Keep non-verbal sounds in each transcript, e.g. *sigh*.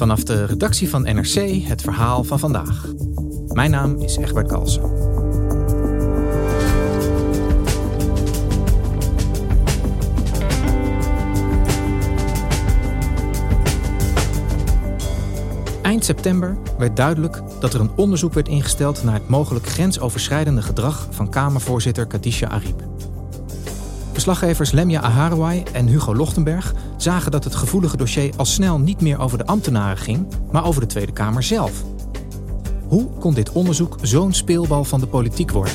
Vanaf de redactie van NRC het verhaal van vandaag. Mijn naam is Egbert Kalsen. Eind september werd duidelijk dat er een onderzoek werd ingesteld naar het mogelijk grensoverschrijdende gedrag van Kamervoorzitter Kadisha Ariep. Verslaggevers Lemja Aharouai en Hugo Lochtenberg zagen dat het gevoelige dossier al snel niet meer over de ambtenaren ging, maar over de Tweede Kamer zelf. Hoe kon dit onderzoek zo'n speelbal van de politiek worden?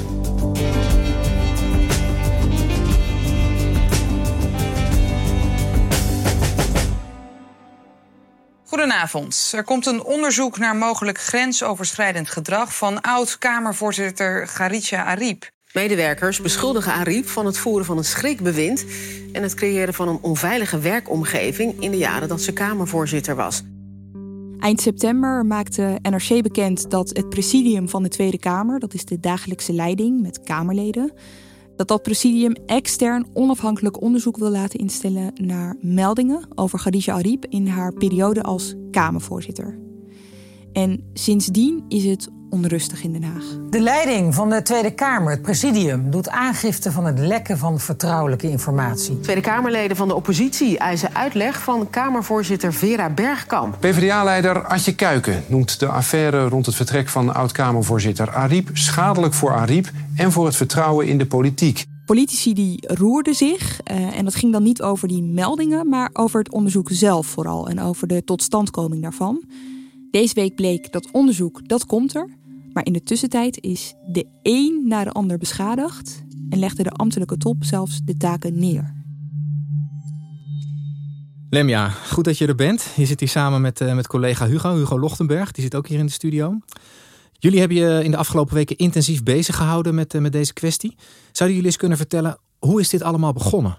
Goedenavond. Er komt een onderzoek naar mogelijk grensoverschrijdend gedrag van oud-Kamervoorzitter Garitja Ariep. Medewerkers beschuldigen Ariep van het voeren van een schrikbewind en het creëren van een onveilige werkomgeving in de jaren dat ze Kamervoorzitter was. Eind september maakte NRC bekend dat het presidium van de Tweede Kamer, dat is de dagelijkse leiding met Kamerleden, dat dat presidium extern onafhankelijk onderzoek wil laten instellen naar meldingen over Khadija Ariep in haar periode als Kamervoorzitter. En sindsdien is het onrustig in Den Haag. De leiding van de Tweede Kamer, het presidium, doet aangifte van het lekken van vertrouwelijke informatie. Tweede Kamerleden van de oppositie eisen uitleg van Kamervoorzitter Vera Bergkamp. PvdA-leider Adje Kuiken noemt de affaire rond het vertrek van oud-Kamervoorzitter Ariep schadelijk voor Ariep en voor het vertrouwen in de politiek. Politici die roerden zich. Uh, en dat ging dan niet over die meldingen, maar over het onderzoek zelf vooral. En over de totstandkoming daarvan. Deze week bleek dat onderzoek, dat komt er. Maar in de tussentijd is de een na de ander beschadigd en legde de ambtelijke top zelfs de taken neer. Lemja, goed dat je er bent. Je zit hier samen met, uh, met collega Hugo, Hugo Lochtenberg. Die zit ook hier in de studio. Jullie hebben je in de afgelopen weken intensief bezig gehouden met, uh, met deze kwestie. Zouden jullie eens kunnen vertellen, hoe is dit allemaal begonnen?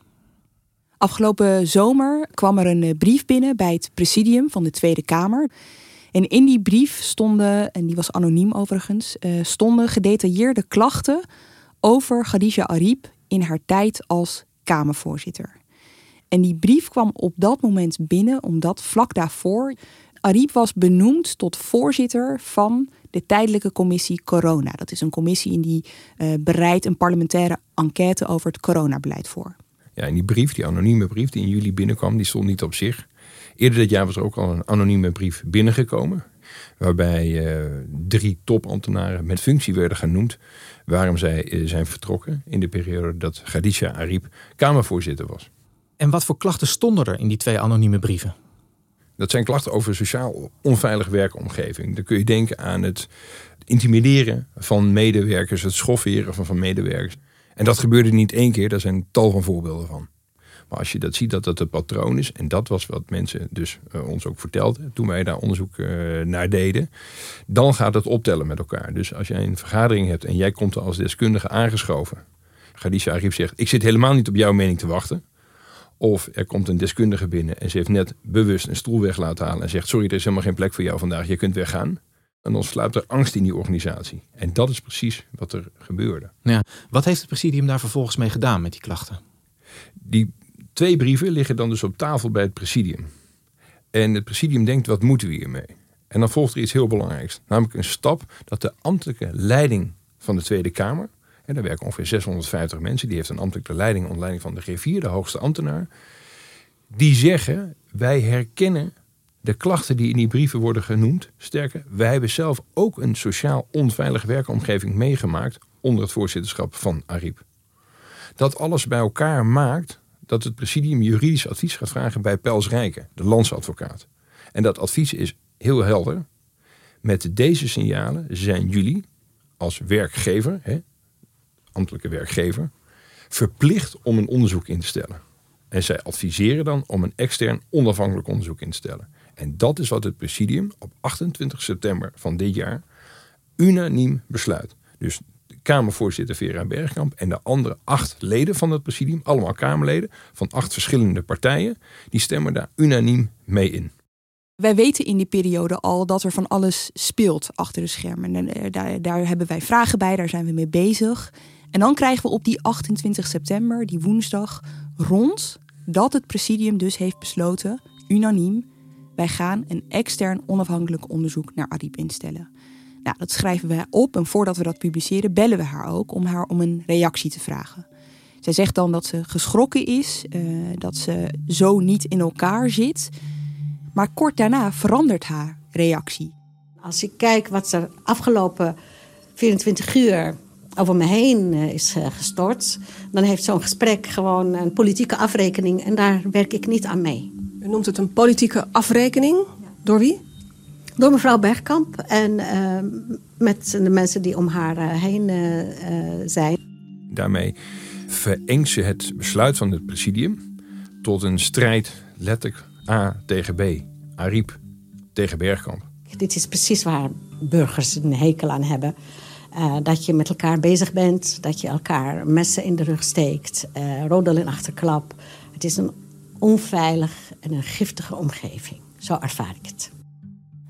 Afgelopen zomer kwam er een eh, brief binnen bij het presidium van de Tweede Kamer. En in die brief stonden, en die was anoniem overigens, uh, stonden gedetailleerde klachten over Khadija Ariep in haar tijd als Kamervoorzitter. En die brief kwam op dat moment binnen omdat vlak daarvoor Ariep was benoemd tot voorzitter van de tijdelijke commissie Corona. Dat is een commissie die uh, bereidt een parlementaire enquête over het coronabeleid voor. Ja, en die brief, die anonieme brief die in juli binnenkwam, die stond niet op zich. Eerder dit jaar was er ook al een anonieme brief binnengekomen. Waarbij uh, drie topambtenaren met functie werden genoemd. Waarom zij uh, zijn vertrokken in de periode dat Khadija Ariep Kamervoorzitter was. En wat voor klachten stonden er in die twee anonieme brieven? Dat zijn klachten over sociaal onveilige werkomgeving. Dan kun je denken aan het intimideren van medewerkers, het schofferen van, van medewerkers. En dat gebeurde niet één keer, daar zijn tal van voorbeelden van. Maar als je dat ziet dat dat het patroon is, en dat was wat mensen dus uh, ons ook vertelden toen wij daar onderzoek uh, naar deden, dan gaat het optellen met elkaar. Dus als jij een vergadering hebt en jij komt er als deskundige aangeschoven, Khadija Ariep zegt: Ik zit helemaal niet op jouw mening te wachten. Of er komt een deskundige binnen en ze heeft net bewust een stoel weg laten halen en zegt: Sorry, er is helemaal geen plek voor jou vandaag, je kunt weggaan. En dan sluipt er angst in die organisatie. En dat is precies wat er gebeurde. Ja. Wat heeft het presidium daar vervolgens mee gedaan met die klachten? Die twee brieven liggen dan dus op tafel bij het presidium. En het presidium denkt: wat moeten we hiermee? En dan volgt er iets heel belangrijks. Namelijk een stap dat de ambtelijke leiding van de Tweede Kamer. En daar werken ongeveer 650 mensen. Die heeft een ambtelijke leiding onder leiding van de griffier, de hoogste ambtenaar. Die zeggen, wij herkennen de klachten die in die brieven worden genoemd. Sterker, wij hebben zelf ook een sociaal onveilige werkomgeving meegemaakt onder het voorzitterschap van Ariep. Dat alles bij elkaar maakt dat het presidium juridisch advies gaat vragen bij Pels Rijken, de landsadvocaat. En dat advies is heel helder. Met deze signalen zijn jullie als werkgever, hè, ambtelijke werkgever, verplicht om een onderzoek in te stellen. En zij adviseren dan om een extern onafhankelijk onderzoek in te stellen. En dat is wat het presidium op 28 september van dit jaar unaniem besluit. Dus Kamervoorzitter Vera Bergkamp en de andere acht leden van het presidium, allemaal Kamerleden van acht verschillende partijen, die stemmen daar unaniem mee in. Wij weten in die periode al dat er van alles speelt achter de schermen. En eh, daar, daar hebben wij vragen bij, daar zijn we mee bezig. En dan krijgen we op die 28 september, die woensdag, rond dat het presidium dus heeft besloten, unaniem, wij gaan een extern onafhankelijk onderzoek naar Ariep instellen. Nou, dat schrijven we op en voordat we dat publiceren, bellen we haar ook om haar om een reactie te vragen. Zij zegt dan dat ze geschrokken is, uh, dat ze zo niet in elkaar zit. Maar kort daarna verandert haar reactie. Als ik kijk wat er afgelopen 24 uur over me heen eh, is eh, gestort, dan heeft zo'n gesprek gewoon een politieke afrekening en daar werk ik niet aan mee. U noemt het een politieke afrekening? Door wie? Door mevrouw Bergkamp en uh, met de mensen die om haar uh, heen zijn. Daarmee verengt ze het besluit van het presidium tot een strijd letterlijk A tegen B. Ariep tegen Bergkamp. Dit is precies waar burgers een hekel aan hebben. Uh, dat je met elkaar bezig bent, dat je elkaar messen in de rug steekt, uh, rodel in achterklap. Het is een onveilig en een giftige omgeving. Zo ervaar ik het.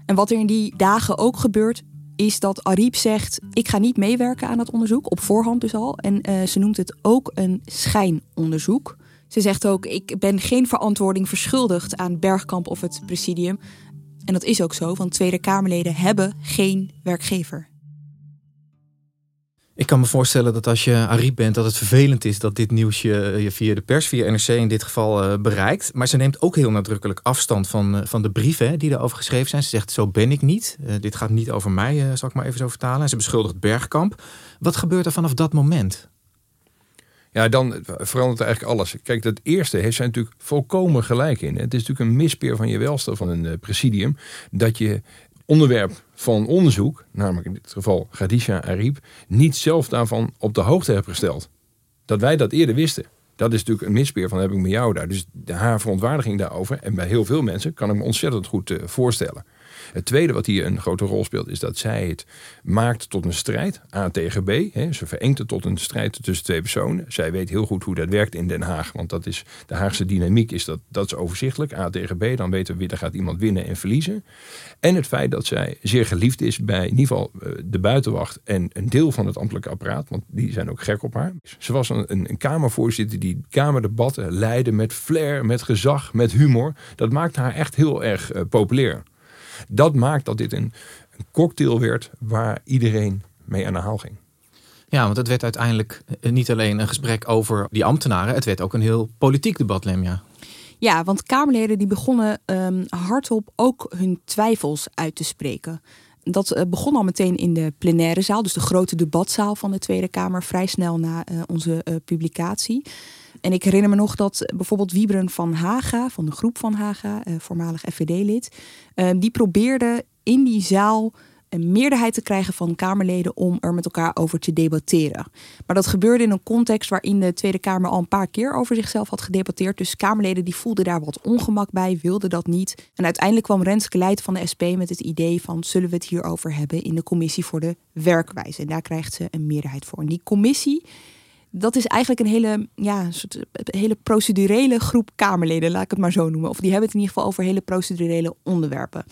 En wat er in die dagen ook gebeurt, is dat Ariep zegt: Ik ga niet meewerken aan het onderzoek, op voorhand dus al. En uh, ze noemt het ook een schijnonderzoek. Ze zegt ook: Ik ben geen verantwoording verschuldigd aan Bergkamp of het presidium. En dat is ook zo, want Tweede Kamerleden hebben geen werkgever. Ik kan me voorstellen dat als je Ariep bent, dat het vervelend is dat dit nieuws je, via de pers, via NRC in dit geval, uh, bereikt. Maar ze neemt ook heel nadrukkelijk afstand van, uh, van de brieven die erover geschreven zijn. Ze zegt: Zo ben ik niet. Uh, dit gaat niet over mij, zal ik maar even zo vertalen. En ze beschuldigt Bergkamp. Wat gebeurt er vanaf dat moment? Ja, dan verandert eigenlijk alles. Kijk, dat eerste heeft zij natuurlijk volkomen gelijk in. Het is natuurlijk een mispeer van je welste van een presidium. Dat je onderwerp van onderzoek, namelijk in dit geval Gadisha Ariep, niet zelf daarvan op de hoogte hebt gesteld. Dat wij dat eerder wisten. Dat is natuurlijk een mispeer van heb ik met jou daar. Dus haar verontwaardiging daarover, en bij heel veel mensen, kan ik me ontzettend goed uh, voorstellen. Het tweede wat hier een grote rol speelt, is dat zij het maakt tot een strijd, A tegen B. Hè. Ze verengt het tot een strijd tussen twee personen. Zij weet heel goed hoe dat werkt in Den Haag, want dat is de Haagse dynamiek, is dat, dat is overzichtelijk, A tegen B. Dan weten we, er gaat iemand winnen en verliezen. En het feit dat zij zeer geliefd is bij in ieder geval eh, de buitenwacht en een deel van het ambtelijke apparaat, want die zijn ook gek op haar. Ze was een, een, kamervoorzitter die kamerdebatten leidde met flair, met gezag, met humor. Dat maakt haar echt heel erg uh, populair. Dat maakt dat dit een, een cocktail werd waar iedereen mee aan de haal ging. Ja, want het werd uiteindelijk eh, niet alleen een gesprek over die ambtenaren, het werd ook een heel politiek debat, Lemja. Ja, want Kamerleden die begonnen um, hardop ook hun twijfels uit te spreken. Dat uh, begon al meteen in de plenaire zaal, dus de grote debatzaal van de Tweede Kamer, vrij snel na uh, onze uh, publicatie. En ik herinner me nog dat bijvoorbeeld Wiebren van Haga, van de groep van Haga, voormalig FVD-lid, ehm, die probeerde in die zaal een meerderheid te krijgen van Kamerleden om er met elkaar over te debatteren. Maar dat gebeurde in een context waarin de Tweede Kamer al een paar keer over zichzelf had gedebatteerd. Dus Kamerleden die voelden daar wat ongemak bij, wilden dat niet. En uiteindelijk kwam Renske Leijt van de SP met het idee van zullen we het hierover hebben in de commissie voor de werkwijze. En daar krijgt ze een meerderheid voor. En die commissie dat is eigenlijk een hele, ja, soort, hele procedurele groep Kamerleden, laat ik het maar zo noemen. Of die hebben het in ieder geval over hele procedurele onderwerpen.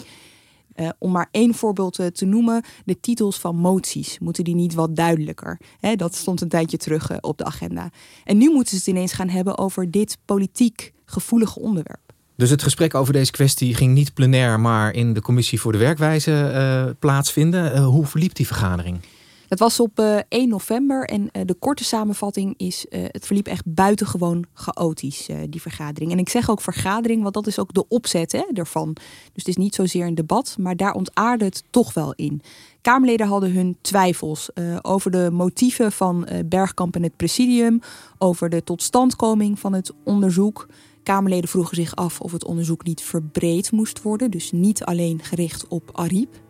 Uh, om maar één voorbeeld uh, te noemen, de titels van moties moeten die niet wat duidelijker. Dat stond een tijdje terug op de agenda. En nu moeten ze het ineens gaan hebben over dit politiek gevoelige onderwerp. Dus het gesprek over deze kwestie ging niet plenair, maar in de commissie voor de werkwijze plaatsvinden. hoe verliep die vergadering? Het was op uh, eh, 1 november en uh, de korte samenvatting is: uh, het verliep echt buitengewoon chaotisch, die vergadering. En ik zeg ook vergadering, want dat is ook de opzet hè, ervan. Dus het is niet zozeer een debat, maar daar ontaarde het toch wel in. Kamerleden hadden hun twijfels over de motieven van Bergkamp en het presidium, over de totstandkoming van het onderzoek. Kamerleden vroegen zich af of het onderzoek niet verbreed moest worden, dus niet alleen gericht op Ariep.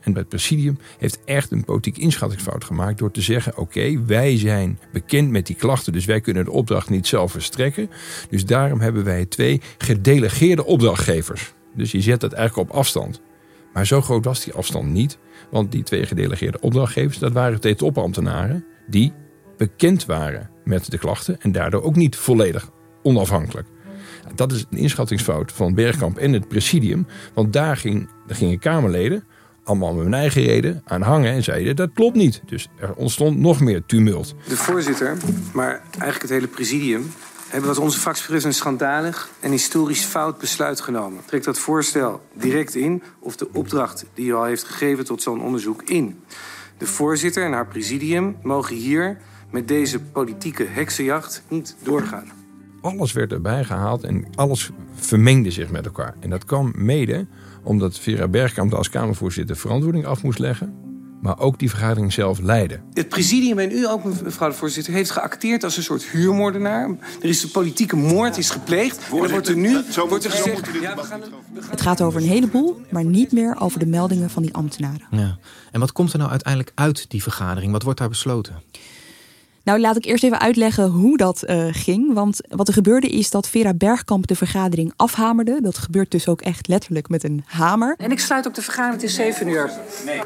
En het presidium heeft echt een politieke inschattingsfout gemaakt door te zeggen: oké, wij zijn bekend met die klachten, dus wij kunnen de opdracht niet zelf verstrekken. Dus daarom hebben wij twee gedelegeerde opdrachtgevers. Dus je zet dat eigenlijk op afstand. Maar zo groot was die afstand niet, want die twee gedelegeerde opdrachtgevers, dat waren twee topambtenaren die bekend waren met de klachten en daardoor ook niet volledig onafhankelijk. Dat is een inschattingsfout van Bergkamp en het presidium. Want daar, ging, daar gingen Kamerleden, allemaal met hun eigen reden, aan hangen en zeiden dat klopt niet. Dus er ontstond nog meer tumult. De voorzitter, maar eigenlijk het hele presidium, hebben wat onze fractie betreft een schandalig en historisch fout besluit genomen. Trekt dat voorstel direct in of de opdracht die u al heeft gegeven tot zo'n onderzoek in. De voorzitter en haar presidium mogen hier met deze politieke heksenjacht niet doorgaan alles werd erbij gehaald en alles vermengde zich met elkaar. En dat kwam mede omdat Vera Bergkamp als Kamervoorzitter verantwoording af moest leggen. Maar ook die vergadering zelf leidde. Het presidium en u ook, mevrouw de voorzitter, heeft geacteerd als een soort huurmoordenaar. Er is een politieke moord is gepleegd. En dan wordt er nu wordt er gezegd. Ja, we gaan, Het gaat over een heleboel, maar niet meer over de meldingen van die ambtenaren. Ja. En wat komt er nou uiteindelijk uit die vergadering? Wat wordt daar besloten? Nou, laat ik eerst even uitleggen hoe dat uh, ging. Want wat er gebeurde is dat Vera Bergkamp de vergadering afhamerde. Dat gebeurt dus ook echt letterlijk met een hamer. En ik sluit ook de vergadering, het is 7 uur. Nee.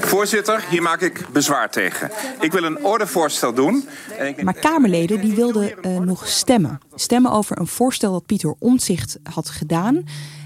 Voorzitter, hier maak ik bezwaar tegen. Ik wil een ordevoorstel doen. Maar Kamerleden die wilden uh, nog stemmen. Stemmen over een voorstel dat Pieter Omtzigt had gedaan.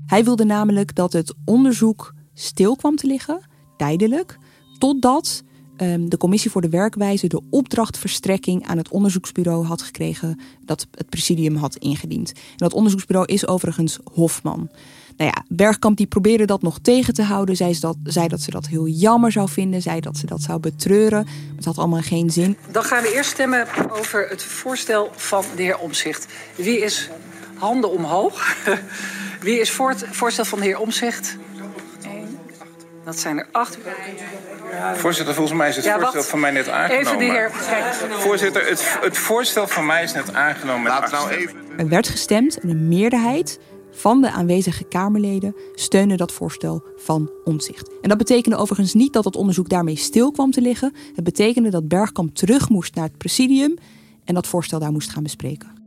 Hij wilde namelijk dat het onderzoek stil kwam te liggen, tijdelijk, totdat Ehm, de Commissie voor de Werkwijze de opdrachtverstrekking aan het onderzoeksbureau had gekregen dat het presidium had ingediend. En dat onderzoeksbureau is overigens Hofman. Nou ja, Bergkamp die probeerde dat nog tegen te houden. Zei, dat, zei dat ze dat heel jammer zou vinden. Zei dat ze dat zou betreuren. Het had allemaal geen zin. Dan gaan we eerst stemmen over het voorstel van de heer Omzicht. Wie is handen omhoog? *laughs* Wie is voor het voorstel van de heer Omzicht? Dat zijn er acht. Voorzitter, volgens mij is het voorstel van mij net aangenomen. Even de heer. Voorzitter, het, het voorstel van mij is net aangenomen. Laat nou even. Er werd gestemd en een meerderheid van de aanwezige Kamerleden steunde dat voorstel van omzicht. En dat betekende overigens niet dat het onderzoek daarmee stil kwam te liggen. Het betekende dat Bergkamp terug moest naar het presidium en dat voorstel daar moest gaan bespreken.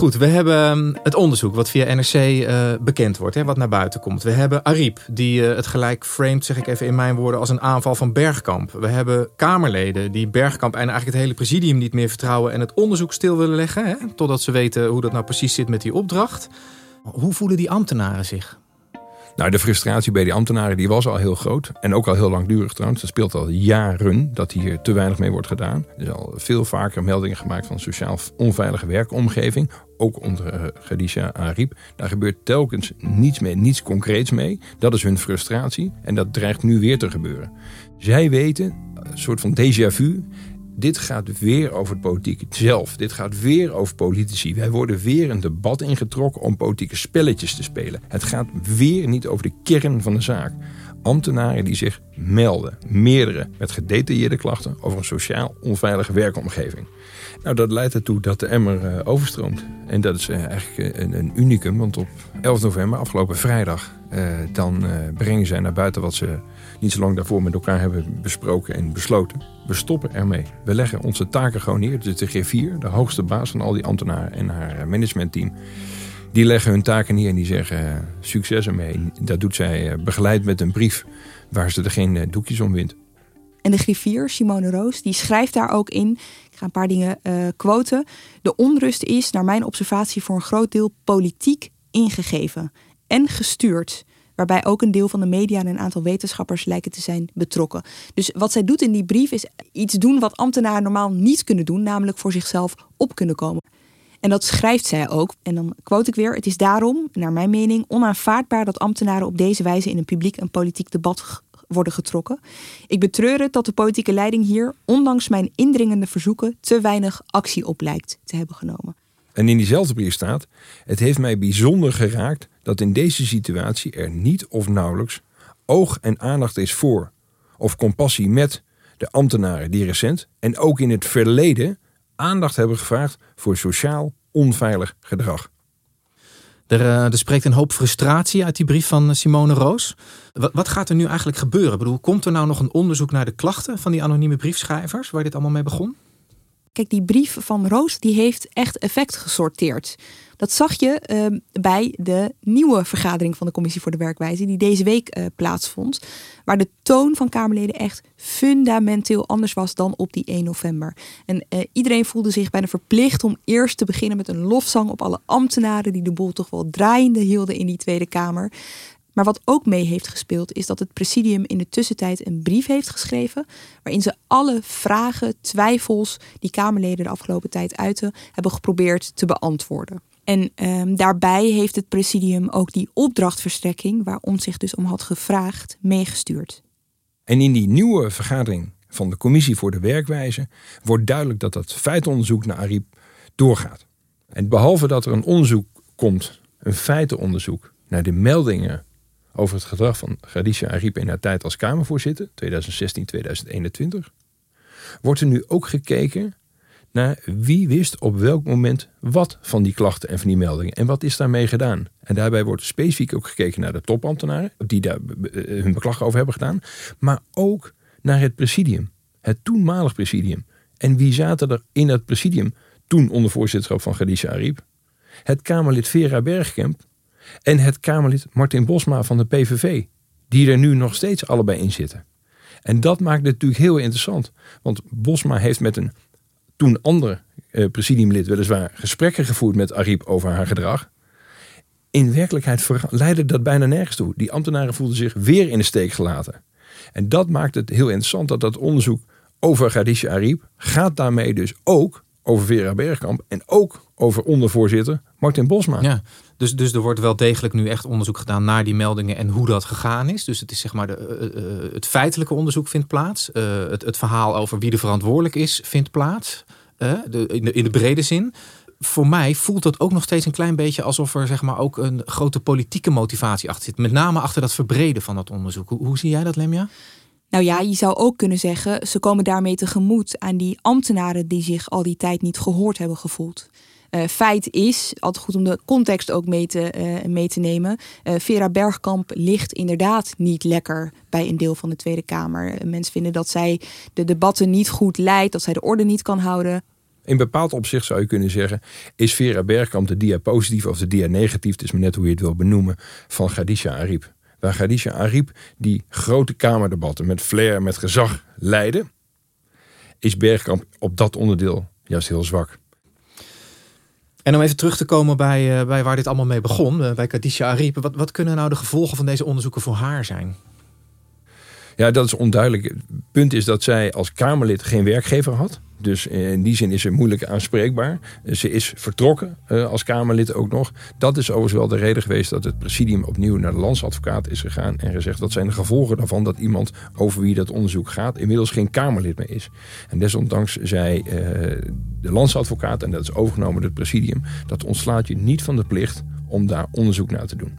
Goed, we hebben ehm, het onderzoek wat via NRC eh, bekend wordt, hè, wat naar buiten komt. We hebben Ariep, die uh, het gelijk framed, zeg ik even in mijn woorden, als een aanval van Bergkamp. We hebben Kamerleden die Bergkamp en eigenlijk het hele presidium niet meer vertrouwen en het onderzoek stil willen leggen, hè, totdat ze weten hoe dat nou precies zit met die opdracht. Hoe voelen die ambtenaren zich? Nou, de frustratie bij die ambtenaren die was al heel groot. En ook al heel langdurig trouwens. Dat speelt al jaren dat hier te weinig mee wordt gedaan. Er zijn al veel vaker meldingen gemaakt van sociaal onveilige werkomgeving. Ook onder uh, Khadija Ariep. Daar gebeurt telkens niets mee, niets concreets mee. Dat is hun frustratie. En dat dreigt nu weer te gebeuren. Zij weten, een soort van déjà vu dit gaat weer over het politiek zelf. Dit gaat weer over politici. Wij worden weer een debat ingetrokken om politieke spelletjes te spelen. Het gaat weer niet over de kern van de zaak. Ambtenaren die zich melden, meerdere met gedetailleerde klachten over een sociaal onveilige werkomgeving. Nou, dat leidt ertoe dat de emmer uh, overstroomt. En dat is uh, eigenlijk een, een, unicum, want op 11 november, afgelopen vrijdag, dan brengen zij naar buiten wat ze niet zo lang daarvoor met elkaar hebben besproken en besloten. We stoppen ermee. We leggen onze taken gewoon neer. Dus de G4, de hoogste baas van al die ambtenaren en haar managementteam, die leggen hun taken neer en die zeggen succes ermee. Dat doet zij begeleid met een brief waar ze er geen doekjes om wint. En de griffier, Simone Roos, die schrijft daar ook in. Ik ga een paar dingen uh, quoten. De onrust is, naar mijn observatie, voor een groot deel politiek ingegeven en gestuurd. Waarbij ook een deel van de media en een aantal wetenschappers lijken te zijn betrokken. Dus wat zij doet in die brief is iets doen wat ambtenaren normaal niet kunnen doen, namelijk voor zichzelf op kunnen komen. En dat schrijft zij ook. En dan quote ik weer: Het is daarom, naar mijn mening, onaanvaardbaar dat ambtenaren op deze wijze in een publiek en politiek debat worden getrokken. Ik betreur het dat de politieke leiding hier, ondanks mijn indringende verzoeken, te weinig actie op lijkt te hebben genomen. En in diezelfde brief staat: Het heeft mij bijzonder geraakt dat in deze situatie er niet of nauwelijks oog en aandacht is voor of compassie met de ambtenaren die recent en ook in het verleden aandacht hebben gevraagd voor sociaal onveilig gedrag. Er, uh, er, spreekt een hoop frustratie uit die brief van Simone Roos. Wat, wat, gaat er nu eigenlijk gebeuren? Ik bedoel, komt er nou nog een onderzoek naar de klachten van die anonieme briefschrijvers, waar dit allemaal mee begon? Kijk, die brief van Roos die heeft echt effect gesorteerd. Dat zag je uh, bij de nieuwe vergadering van de Commissie voor de Werkwijze, die deze week uh, plaatsvond. Waar de toon van Kamerleden echt fundamenteel anders was dan op die 1 november. En uh, iedereen voelde zich bijna verplicht om eerst te beginnen met een lofzang op alle ambtenaren die de boel toch wel draaiende hielden in die Tweede Kamer. Maar wat ook mee heeft gespeeld, is dat het presidium in de tussentijd een brief heeft geschreven. waarin ze alle vragen, twijfels die Kamerleden de afgelopen tijd uiten, hebben geprobeerd te beantwoorden. En um, daarbij heeft het presidium ook die opdrachtverstrekking, waar om zich dus om had gevraagd, meegestuurd. En in die nieuwe vergadering van de Commissie voor de Werkwijze wordt duidelijk dat dat feitonderzoek naar Ariep doorgaat. En behalve dat er een onderzoek komt, een feitenonderzoek naar de meldingen over het gedrag van Khadija Ariep in haar tijd als Kamervoorzitter, 2016-2021, wordt er nu ook gekeken naar wie wist op welk moment wat van die klachten en van die meldingen. En wat is daarmee gedaan? En daarbij wordt specifiek ook gekeken naar de topambtenaren, die daar eh, hun beklag over hebben gedaan. Maar ook naar het presidium, het toenmalig presidium. En wie zaten er in het presidium toen onder voorzitterschap van Khadija Ariep? Het Kamerlid Vera Bergkamp en het Kamerlid Martin Bosma van de PVV, die er nu nog steeds allebei in zitten. En dat maakt het natuurlijk heel interessant. Want Bosma heeft met een toen andere eh, presidiumlid weliswaar gesprekken gevoerd met Ariep over haar gedrag. In werkelijkheid leidde dat bijna nergens toe. Die ambtenaren voelden zich weer in de steek gelaten. En dat maakt het heel interessant dat dat onderzoek over Khadija Ariep gaat daarmee dus ook over Vera Bergkamp en ook over ondervoorzitter Martin Bosma. Ja, dus, dus er wordt wel degelijk nu echt onderzoek gedaan naar die meldingen en hoe dat gegaan is. Dus het is zeg maar de, uh, uh, het feitelijke onderzoek vindt plaats. Uh, het, het verhaal over wie er verantwoordelijk is vindt plaats. De, in, de, in de brede zin. Voor mij voelt dat ook nog steeds een klein beetje alsof er zeg maar ook een grote politieke motivatie achter zit. Met name achter dat verbreden van dat onderzoek. Hoe, hoe zie jij dat, Lemja? Nou ja, je zou ook kunnen zeggen, ze komen daarmee tegemoet aan die ambtenaren die zich al die tijd niet gehoord hebben gevoeld. Uh, feit is, altijd goed om de context ook mee te, uh, mee te nemen. Uh, Vera Bergkamp ligt inderdaad niet lekker bij een deel van de Tweede Kamer. mensen vinden dat zij de debatten niet goed leidt, dat zij de orde niet kan houden. In bepaald opzicht zou je kunnen zeggen, is Vera Bergkamp de dia positief of de dia negatief, het is maar net hoe je het wil benoemen, van Khadija Ariep. Waar Khadija Ariep die grote kamerdebatten met flair, met gezag leidde, is Bergkamp op dat onderdeel juist heel zwak. En om even terug te komen bij, uh, bij waar dit allemaal mee begon, uh, bij Khadija Ariep. Wat, wat kunnen nou de gevolgen van deze onderzoeken voor haar zijn? Ja, dat is onduidelijk. Het punt is dat zij als Kamerlid geen werkgever had. Dus in die zin is ze moeilijk aanspreekbaar. Ze is vertrokken uh, als Kamerlid ook nog. Dat is overigens wel de reden geweest dat het presidium opnieuw naar de landsadvocaat is gegaan. En gezegd dat zijn de gevolgen daarvan dat iemand over wie dat onderzoek gaat inmiddels geen Kamerlid meer is. En desondanks zei uh, de landsadvocaat, en dat is overgenomen door het presidium, dat ontslaat je niet van de plicht om daar onderzoek naar te doen.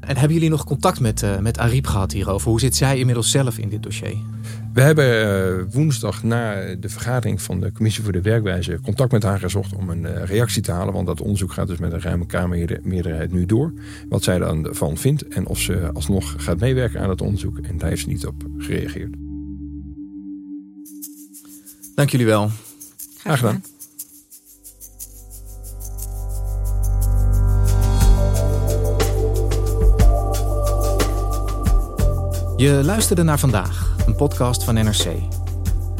En hebben jullie nog contact met, uh, met Ariep gehad hierover? Hoe zit zij inmiddels zelf in dit dossier? We hebben uh, woensdag na de vergadering van de Commissie voor de Werkwijze contact met haar gezocht om een uh, reactie te halen. Want dat onderzoek gaat dus met een ruime Kamermeerderheid nu door. Wat zij dan van vindt en of ze alsnog gaat meewerken aan het onderzoek. En daar heeft ze niet op gereageerd. Dank jullie wel. Graag gedaan. Je luisterde naar vandaag, een podcast van NRC.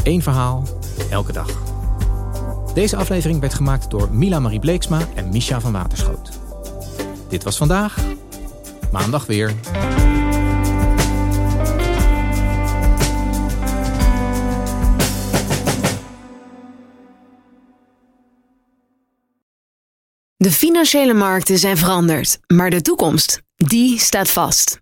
Eén verhaal, elke dag. Deze aflevering werd gemaakt door Mila Marie Bleeksma en Misha van Waterschoot. Dit was vandaag, maandag weer. De financiële markten zijn veranderd, maar de toekomst, die staat vast.